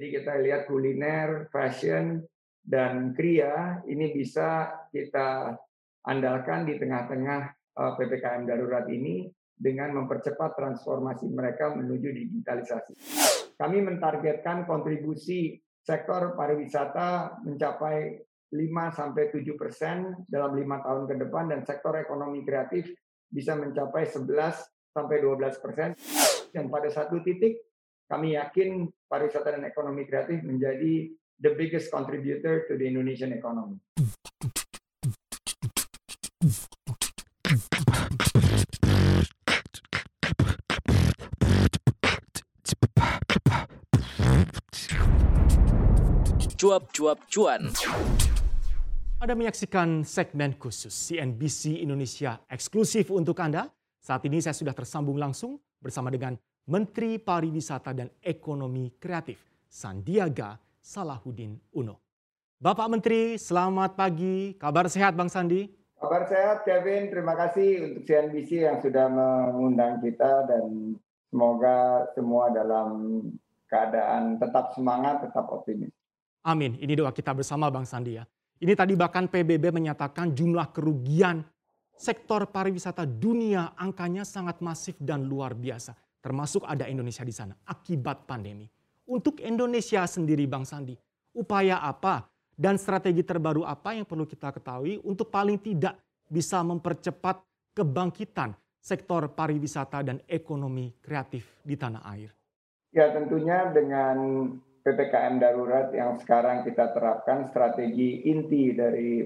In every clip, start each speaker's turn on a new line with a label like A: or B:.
A: Jadi kita lihat kuliner, fashion, dan kria ini bisa kita andalkan di tengah-tengah eh, PPKM darurat ini dengan mempercepat transformasi mereka menuju digitalisasi. Kami mentargetkan kontribusi sektor pariwisata mencapai 5 sampai 7 persen dalam lima tahun ke depan dan sektor ekonomi kreatif bisa mencapai 11 sampai 12 persen. Dan pada satu titik kami yakin pariwisata dan ekonomi kreatif menjadi the biggest contributor to the Indonesian economy.
B: Cuap-cuap cuan.
C: Anda menyaksikan segmen khusus CNBC Indonesia eksklusif untuk Anda. Saat ini saya sudah tersambung langsung bersama dengan Menteri Pariwisata dan Ekonomi Kreatif Sandiaga Salahuddin Uno. Bapak Menteri, selamat pagi. Kabar sehat Bang Sandi?
A: Kabar sehat Kevin, terima kasih untuk CNBC yang sudah mengundang kita dan semoga semua dalam keadaan tetap semangat, tetap optimis.
C: Amin. Ini doa kita bersama Bang Sandi ya. Ini tadi bahkan PBB menyatakan jumlah kerugian sektor pariwisata dunia angkanya sangat masif dan luar biasa. Termasuk ada Indonesia di sana akibat pandemi. Untuk Indonesia sendiri Bang Sandi, upaya apa dan strategi terbaru apa yang perlu kita ketahui untuk paling tidak bisa mempercepat kebangkitan sektor pariwisata dan ekonomi kreatif di tanah air?
A: Ya tentunya dengan PPKM darurat yang sekarang kita terapkan, strategi inti dari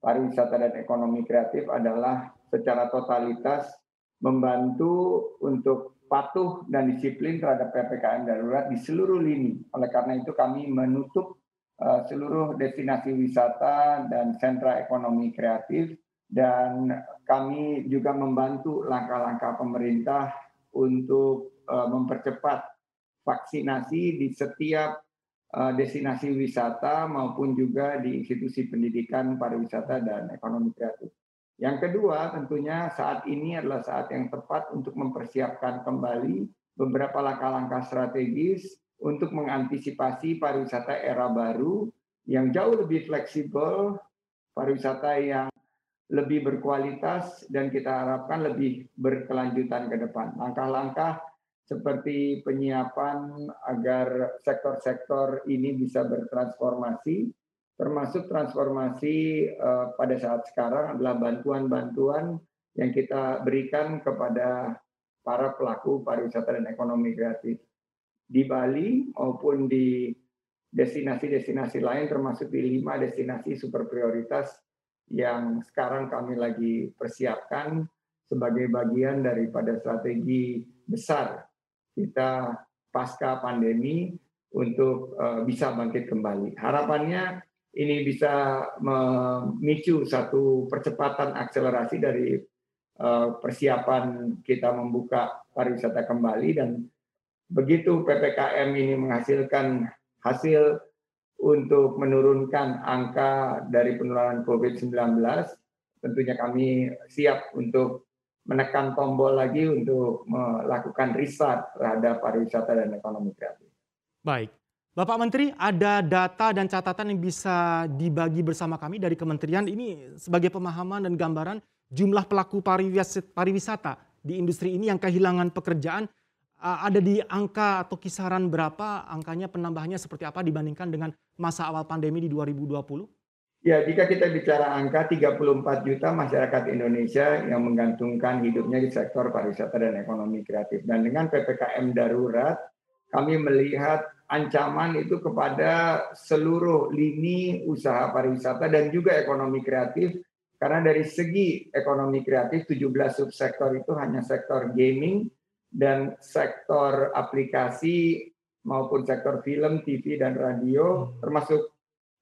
A: pariwisata dan ekonomi kreatif adalah secara totalitas membantu untuk patuh dan disiplin terhadap PPKM darurat di seluruh lini. Oleh karena itu kami menutup uh, seluruh destinasi wisata dan sentra ekonomi kreatif dan kami juga membantu langkah-langkah pemerintah untuk uh, mempercepat vaksinasi di setiap uh, destinasi wisata maupun juga di institusi pendidikan pariwisata dan ekonomi kreatif. Yang kedua, tentunya saat ini adalah saat yang tepat untuk mempersiapkan kembali beberapa langkah-langkah strategis untuk mengantisipasi pariwisata era baru yang jauh lebih fleksibel, pariwisata yang lebih berkualitas dan kita harapkan lebih berkelanjutan ke depan. Langkah-langkah seperti penyiapan agar sektor-sektor ini bisa bertransformasi, termasuk transformasi uh, pada saat sekarang adalah bantuan-bantuan yang kita berikan kepada para pelaku pariwisata dan ekonomi kreatif di Bali maupun di destinasi-destinasi lain termasuk di lima destinasi super prioritas yang sekarang kami lagi persiapkan sebagai bagian daripada strategi besar kita pasca pandemi untuk uh, bisa bangkit kembali. Harapannya ini bisa memicu satu percepatan akselerasi dari uh, persiapan kita membuka pariwisata kembali dan begitu PPKM ini menghasilkan hasil untuk menurunkan angka dari penularan COVID-19, tentunya kami siap untuk menekan tombol lagi untuk melakukan riset terhadap pariwisata dan ekonomi kreatif.
C: Baik. Bapak Menteri, ada data dan catatan yang bisa dibagi bersama kami dari kementerian ini sebagai pemahaman dan gambaran jumlah pelaku pariwisata di industri ini yang kehilangan pekerjaan ada di angka atau kisaran berapa angkanya penambahannya seperti apa dibandingkan dengan masa awal pandemi di 2020?
A: Ya, jika kita bicara angka 34 juta masyarakat Indonesia yang menggantungkan hidupnya di sektor pariwisata dan ekonomi kreatif. Dan dengan PPKM darurat, kami melihat ancaman itu kepada seluruh lini usaha pariwisata dan juga ekonomi kreatif. Karena dari segi ekonomi kreatif, 17 subsektor itu hanya sektor gaming dan sektor aplikasi maupun sektor film, TV, dan radio, termasuk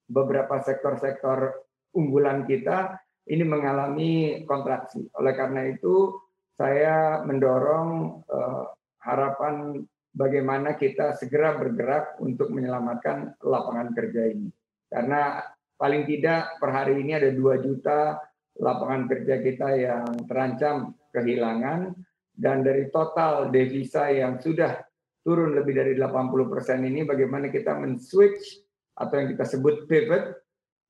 A: beberapa sektor-sektor unggulan kita ini mengalami kontraksi. Oleh karena itu, saya mendorong uh, harapan bagaimana kita segera bergerak untuk menyelamatkan lapangan kerja ini. Karena paling tidak per hari ini ada 2 juta lapangan kerja kita yang terancam kehilangan dan dari total devisa yang sudah turun lebih dari 80% ini bagaimana kita men-switch atau yang kita sebut pivot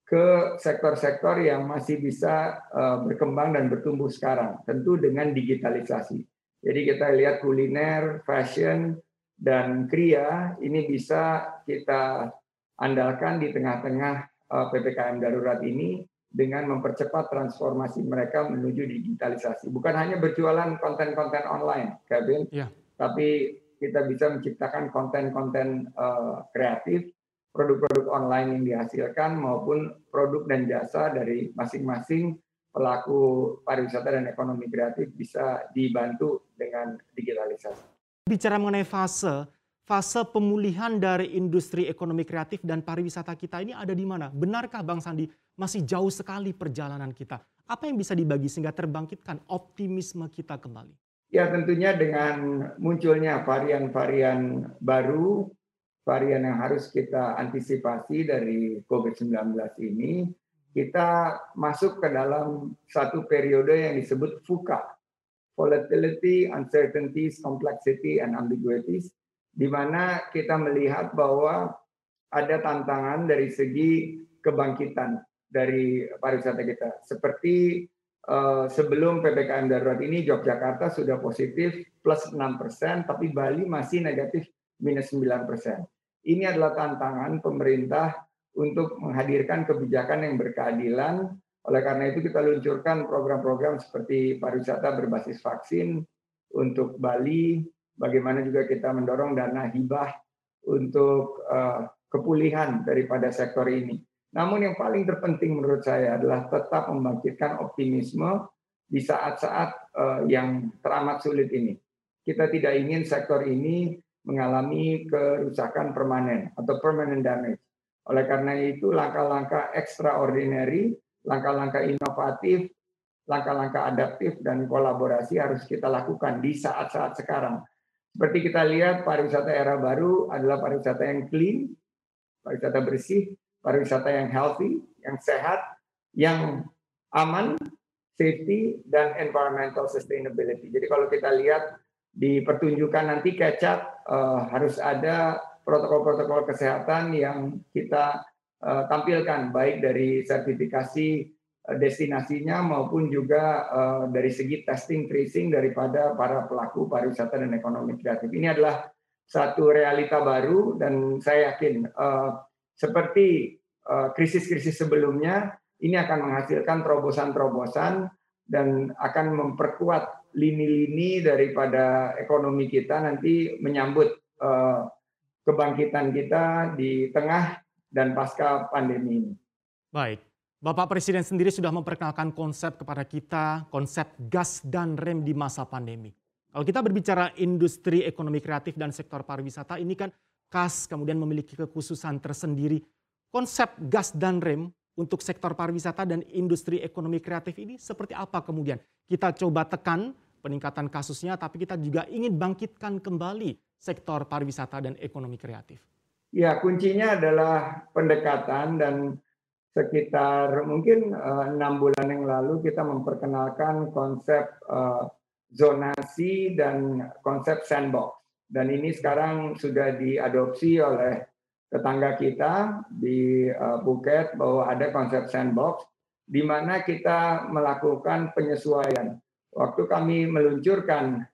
A: ke sektor-sektor yang masih bisa uh, berkembang dan bertumbuh sekarang, tentu dengan digitalisasi. Jadi kita lihat kuliner, fashion, dan kria ini bisa kita andalkan di tengah-tengah uh, PPKM darurat ini dengan mempercepat transformasi mereka menuju digitalisasi. Bukan hanya berjualan konten-konten online, Kevin, ya. tapi kita bisa menciptakan konten-konten uh, kreatif produk-produk online yang dihasilkan maupun produk dan jasa dari masing-masing pelaku pariwisata dan ekonomi kreatif bisa dibantu dengan digitalisasi.
C: Bicara mengenai fase, fase pemulihan dari industri ekonomi kreatif dan pariwisata kita ini ada di mana? Benarkah Bang Sandi masih jauh sekali perjalanan kita? Apa yang bisa dibagi sehingga terbangkitkan optimisme kita kembali?
A: Ya tentunya dengan munculnya varian-varian baru varian yang harus kita antisipasi dari COVID-19 ini, kita masuk ke dalam satu periode yang disebut VUCA, Volatility, Uncertainties, Complexity, and Ambiguities, di mana kita melihat bahwa ada tantangan dari segi kebangkitan dari pariwisata kita. Seperti uh, sebelum PPKM darurat ini, Yogyakarta sudah positif plus 6 persen, tapi Bali masih negatif minus 9 persen. Ini adalah tantangan pemerintah untuk menghadirkan kebijakan yang berkeadilan. Oleh karena itu kita luncurkan program-program seperti pariwisata berbasis vaksin untuk Bali, bagaimana juga kita mendorong dana hibah untuk uh, kepulihan daripada sektor ini. Namun yang paling terpenting menurut saya adalah tetap membangkitkan optimisme di saat-saat uh, yang teramat sulit ini. Kita tidak ingin sektor ini mengalami kerusakan permanen atau permanent damage. Oleh karena itu, langkah-langkah extraordinary, langkah-langkah inovatif, langkah-langkah adaptif dan kolaborasi harus kita lakukan di saat-saat sekarang. Seperti kita lihat, pariwisata era baru adalah pariwisata yang clean, pariwisata bersih, pariwisata yang healthy, yang sehat, yang aman, safety, dan environmental sustainability. Jadi kalau kita lihat di pertunjukan nanti kecap uh, harus ada protokol-protokol kesehatan yang kita tampilkan baik dari sertifikasi uh, destinasinya maupun juga uh, dari segi testing tracing daripada para pelaku pariwisata dan ekonomi kreatif. Ini adalah satu realita baru dan saya yakin seperti krisis-krisis sebelumnya ini akan menghasilkan terobosan-terobosan dan akan memperkuat lini-lini daripada ekonomi kita nanti menyambut kebangkitan kita di tengah dan pasca pandemi ini.
C: Baik, Bapak Presiden sendiri sudah memperkenalkan konsep kepada kita, konsep gas dan rem di masa pandemi. Kalau kita berbicara industri ekonomi kreatif dan sektor pariwisata, ini kan KAS kemudian memiliki kekhususan tersendiri. Konsep gas dan rem untuk sektor pariwisata dan industri ekonomi kreatif ini seperti apa kemudian? Kita coba tekan peningkatan kasusnya, tapi kita juga ingin bangkitkan kembali sektor pariwisata dan ekonomi kreatif.
A: Ya, kuncinya adalah pendekatan dan sekitar mungkin eh, enam bulan yang lalu kita memperkenalkan konsep uh, zonasi dan konsep sandbox. Dan ini sekarang sudah diadopsi oleh tetangga kita di uh, Phuket bahwa ada konsep sandbox di mana kita melakukan penyesuaian. Waktu kami meluncurkan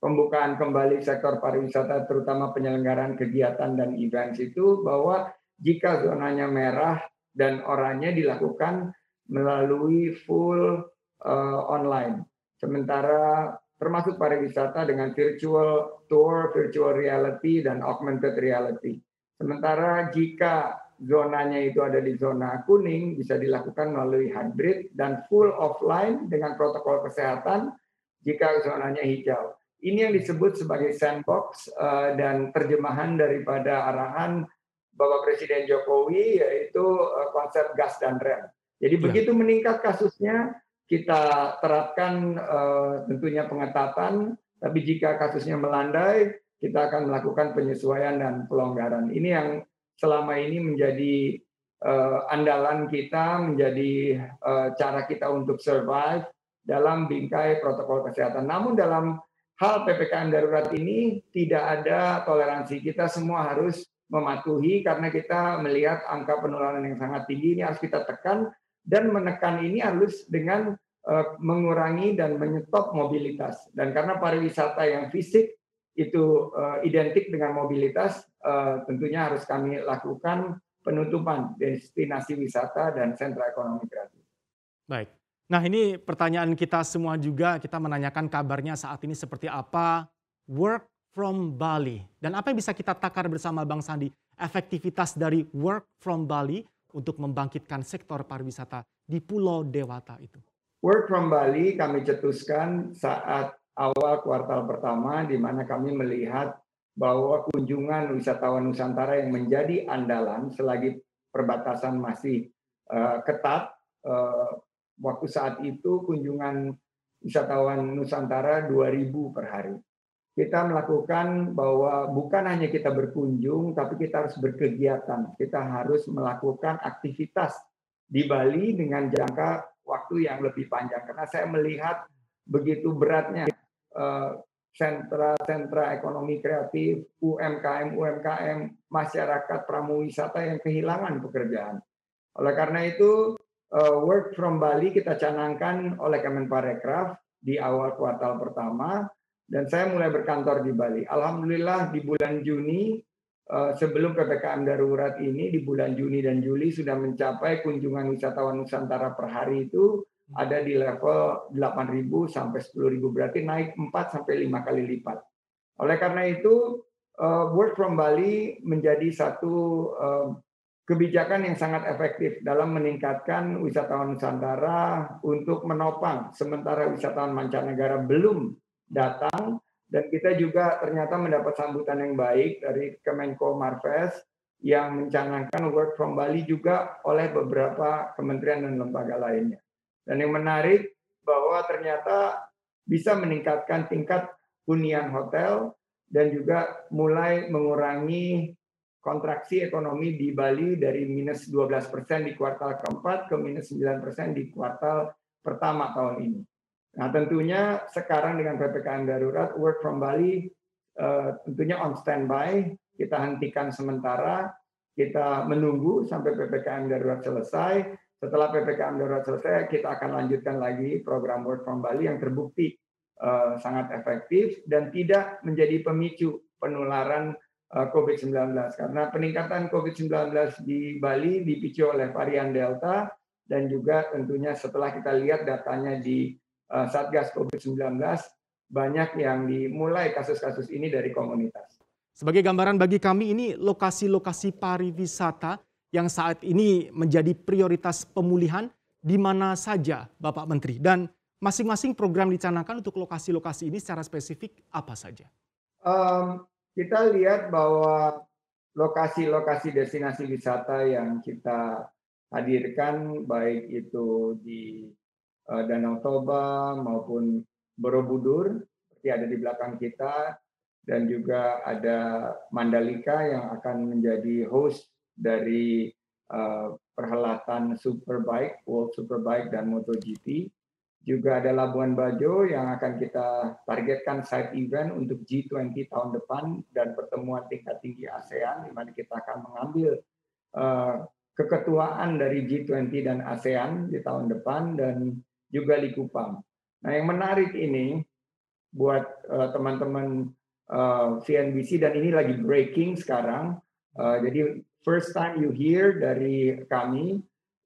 A: pembukaan kembali sektor pariwisata terutama penyelenggaraan kegiatan dan events itu bahwa jika zonanya merah dan oranye dilakukan melalui full uh, online. Sementara termasuk pariwisata dengan virtual tour, virtual reality dan augmented reality. Sementara jika zonanya itu ada di zona kuning, bisa dilakukan melalui hybrid dan full offline dengan protokol kesehatan jika zonanya hijau. Ini yang disebut sebagai sandbox eh, dan terjemahan daripada arahan Bapak Presiden Jokowi yaitu eh, konsep gas dan rem. Jadi ya. begitu meningkat kasusnya, kita terapkan eh, tentunya pengetatan, tapi jika kasusnya melandai, kita akan melakukan penyesuaian dan pelonggaran. Ini yang selama ini menjadi uh, andalan kita, menjadi uh, cara kita untuk survive dalam bingkai protokol kesehatan. Namun dalam hal PPKM darurat ini tidak ada toleransi. Kita semua harus mematuhi karena kita melihat angka penularan yang sangat tinggi ini harus kita tekan dan menekan ini harus dengan uh, mengurangi dan menyetop mobilitas. Dan karena pariwisata yang fisik itu uh, identik dengan mobilitas, uh, tentunya harus kami lakukan penutupan destinasi wisata dan sentra ekonomi kreatif.
C: Baik. Nah ini pertanyaan kita semua juga, kita menanyakan kabarnya saat ini seperti apa work from Bali. Dan apa yang bisa kita takar bersama Bang Sandi, efektivitas dari work from Bali untuk membangkitkan sektor pariwisata di Pulau Dewata itu.
A: Work from Bali kami cetuskan saat awal kuartal pertama di mana kami melihat bahwa kunjungan wisatawan Nusantara yang menjadi andalan selagi perbatasan masih uh, ketat uh, waktu saat itu kunjungan wisatawan Nusantara 2000 per hari. Kita melakukan bahwa bukan hanya kita berkunjung, tapi kita harus berkegiatan. Kita harus melakukan aktivitas di Bali dengan jangka waktu yang lebih panjang. Karena saya melihat begitu beratnya eh, sentra-sentra ekonomi kreatif, UMKM, UMKM, masyarakat pramuwisata yang kehilangan pekerjaan. Oleh karena itu, work from Bali kita canangkan oleh Kemenparekraf di awal kuartal pertama dan saya mulai berkantor di Bali. Alhamdulillah di bulan Juni uh, sebelum PPKM darurat ini di bulan Juni dan Juli sudah mencapai kunjungan wisatawan Nusantara per hari itu ada di level 8.000 sampai 10.000 berarti naik 4 sampai 5 kali lipat. Oleh karena itu uh, work from Bali menjadi satu kebijakan yang sangat efektif dalam meningkatkan wisatawan Nusantara untuk menopang sementara wisatawan mancanegara belum datang dan kita juga ternyata mendapat sambutan yang baik dari Kemenko Marves yang mencanangkan work from Bali juga oleh beberapa kementerian dan lembaga lainnya. Dan yang menarik bahwa ternyata bisa meningkatkan tingkat hunian hotel dan juga mulai mengurangi kontraksi ekonomi di Bali dari minus 12 persen di kuartal keempat ke minus 9 persen di kuartal pertama tahun ini. Nah tentunya sekarang dengan PPKM darurat, work from Bali uh, tentunya on standby, kita hentikan sementara, kita menunggu sampai PPKM darurat selesai. Setelah PPKM darurat selesai, kita akan lanjutkan lagi program work from Bali yang terbukti uh, sangat efektif dan tidak menjadi pemicu penularan COVID-19 karena peningkatan COVID-19 di Bali dipicu oleh varian Delta dan juga tentunya setelah kita lihat datanya di eh, Satgas COVID-19 banyak yang dimulai kasus-kasus ini dari komunitas.
C: Sebagai gambaran bagi kami ini lokasi-lokasi pariwisata yang saat ini menjadi prioritas pemulihan di mana saja Bapak Menteri dan masing-masing program dicanangkan untuk lokasi-lokasi ini secara spesifik apa saja?
A: Um, kita lihat bahwa lokasi-lokasi destinasi wisata yang kita hadirkan baik itu di uh, Danau Toba maupun Borobudur seperti ada di belakang kita dan juga ada Mandalika yang akan menjadi host dari uh, perhelatan Superbike, World Superbike dan MotoGP juga ada Labuan Bajo yang akan kita targetkan side event untuk G20 tahun depan dan pertemuan tingkat tinggi ASEAN di mana kita akan mengambil uh, keketuaan dari G20 dan ASEAN di tahun depan dan juga Likupang. Nah, yang menarik ini buat uh, teman-teman CNBC dan ini lagi breaking sekarang. Jadi first time you hear dari kami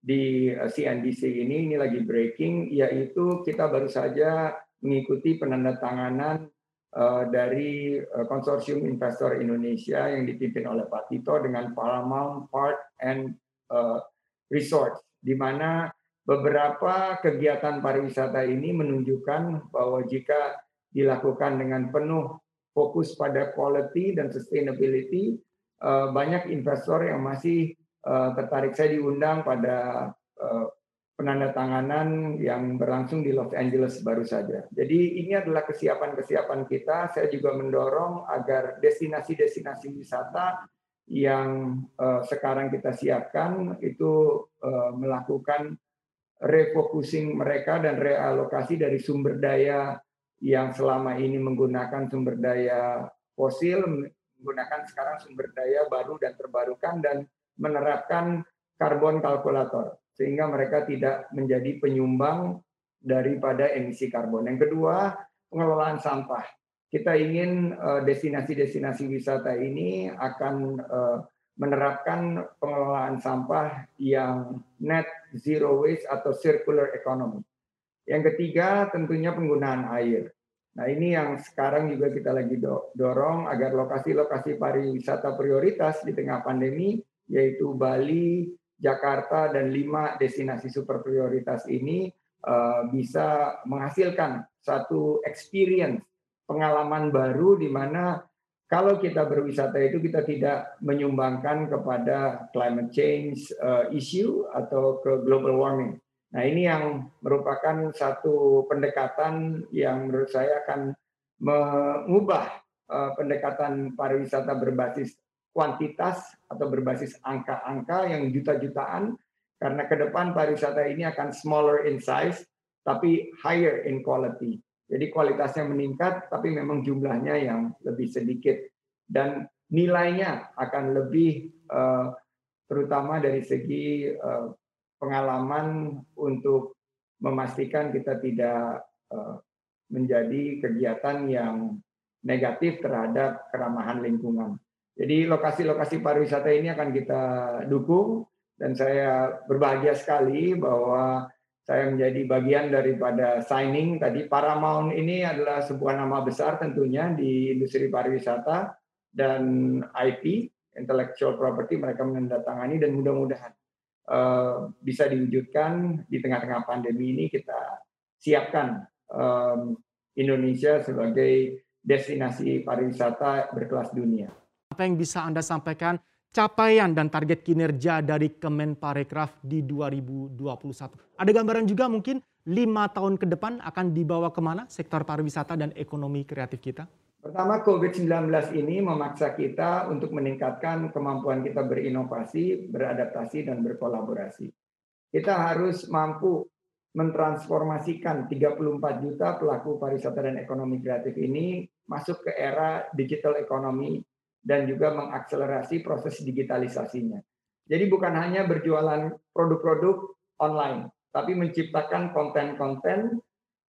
A: di CNBC eh, ini ini lagi breaking yaitu kita baru saja mengikuti penandatanganan uh, dari uh, konsorsium investor Indonesia yang dipimpin oleh Pak Tito dengan Paramount Park and uh, Resort di mana beberapa kegiatan pariwisata ini menunjukkan bahwa jika dilakukan dengan penuh fokus pada quality dan sustainability banyak investor yang masih tertarik. Saya diundang pada uh, penandatanganan yang berlangsung di Los Angeles baru saja. Jadi ini adalah kesiapan-kesiapan kita. Saya juga mendorong agar destinasi-destinasi wisata yang uh, sekarang kita siapkan itu melakukan refocusing mereka dan realokasi dari sumber daya yang selama ini menggunakan sumber daya fosil menggunakan sekarang sumber daya baru dan terbarukan dan menerapkan karbon kalkulator sehingga mereka tidak menjadi penyumbang daripada emisi karbon. Yang kedua, pengelolaan sampah. Kita ingin eh, destinasi-destinasi wisata ini akan eh, menerapkan pengelolaan sampah yang net zero waste atau circular economy. Yang ketiga, tentunya penggunaan air. Nah ini yang sekarang juga kita lagi dorong agar lokasi-lokasi pariwisata prioritas di tengah pandemi, yaitu Bali, Jakarta, dan lima destinasi super prioritas ini uh, bisa menghasilkan satu experience, pengalaman baru di mana kalau kita berwisata itu kita tidak menyumbangkan kepada climate change uh, issue atau ke global warming. Nah ini yang merupakan satu pendekatan yang menurut saya akan mengubah uh, pendekatan pariwisata berbasis kuantitas atau berbasis angka-angka yang juta-jutaan karena ke depan pariwisata ini akan smaller in size tapi higher in quality. Jadi kualitasnya meningkat tapi memang jumlahnya yang lebih sedikit dan nilainya akan lebih uh, terutama dari segi uh, pengalaman untuk memastikan kita tidak eh, menjadi kegiatan yang negatif terhadap keramahan lingkungan. Jadi lokasi-lokasi pariwisata ini akan kita dukung dan saya berbahagia sekali bahwa saya menjadi bagian daripada signing tadi Paramount ini adalah sebuah nama besar tentunya di industri pariwisata dan IP intellectual property mereka menandatangani dan mudah-mudahan Eh, bisa diwujudkan di tengah-tengah pandemi ini kita siapkan um, Indonesia sebagai destinasi pariwisata berkelas dunia.
C: Apa yang bisa Anda sampaikan capaian dan target kinerja dari Kemenparekraf di 2021? Ada gambaran juga mungkin lima tahun ke depan akan dibawa ke mana sektor pariwisata dan ekonomi kreatif kita?
A: Pertama, COVID-19 ini memaksa kita untuk meningkatkan kemampuan kita berinovasi, beradaptasi, dan berkolaborasi. Kita harus mampu mentransformasikan 34 juta pelaku pariwisata dan ekonomi kreatif ini masuk ke era digital ekonomi dan juga mengakselerasi proses digitalisasinya. Jadi bukan hanya berjualan produk-produk online, tapi menciptakan konten-konten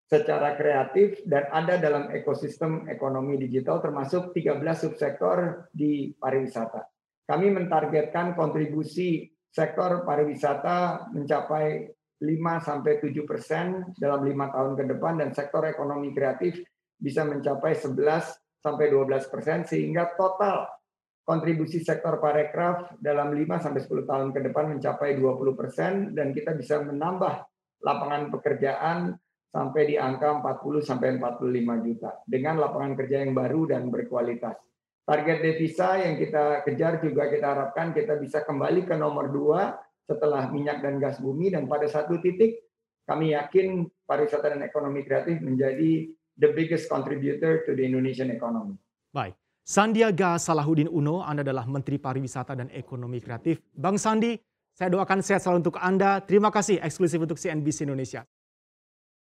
A: secara kreatif dan ada dalam ekosistem ekonomi digital termasuk 13 subsektor di pariwisata. Kami mentargetkan kontribusi sektor pariwisata mencapai 5 sampai 7 persen dalam lima tahun ke depan dan sektor ekonomi kreatif bisa mencapai 11 sampai 12 persen sehingga total kontribusi sektor parekraf dalam 5 sampai 10 tahun ke depan mencapai 20 persen dan kita bisa menambah lapangan pekerjaan sampai di angka 40 sampai 45 juta dengan lapangan kerja yang baru dan berkualitas. Target devisa yang kita kejar juga kita harapkan kita bisa kembali ke nomor dua setelah minyak dan gas bumi dan pada satu titik kami yakin pariwisata dan ekonomi kreatif menjadi the biggest contributor to the Indonesian economy.
C: Baik. Sandiaga Salahuddin Uno, Anda adalah Menteri Pariwisata dan Ekonomi Kreatif. Bang Sandi, saya doakan sehat selalu untuk Anda. Terima kasih eksklusif untuk CNBC Indonesia.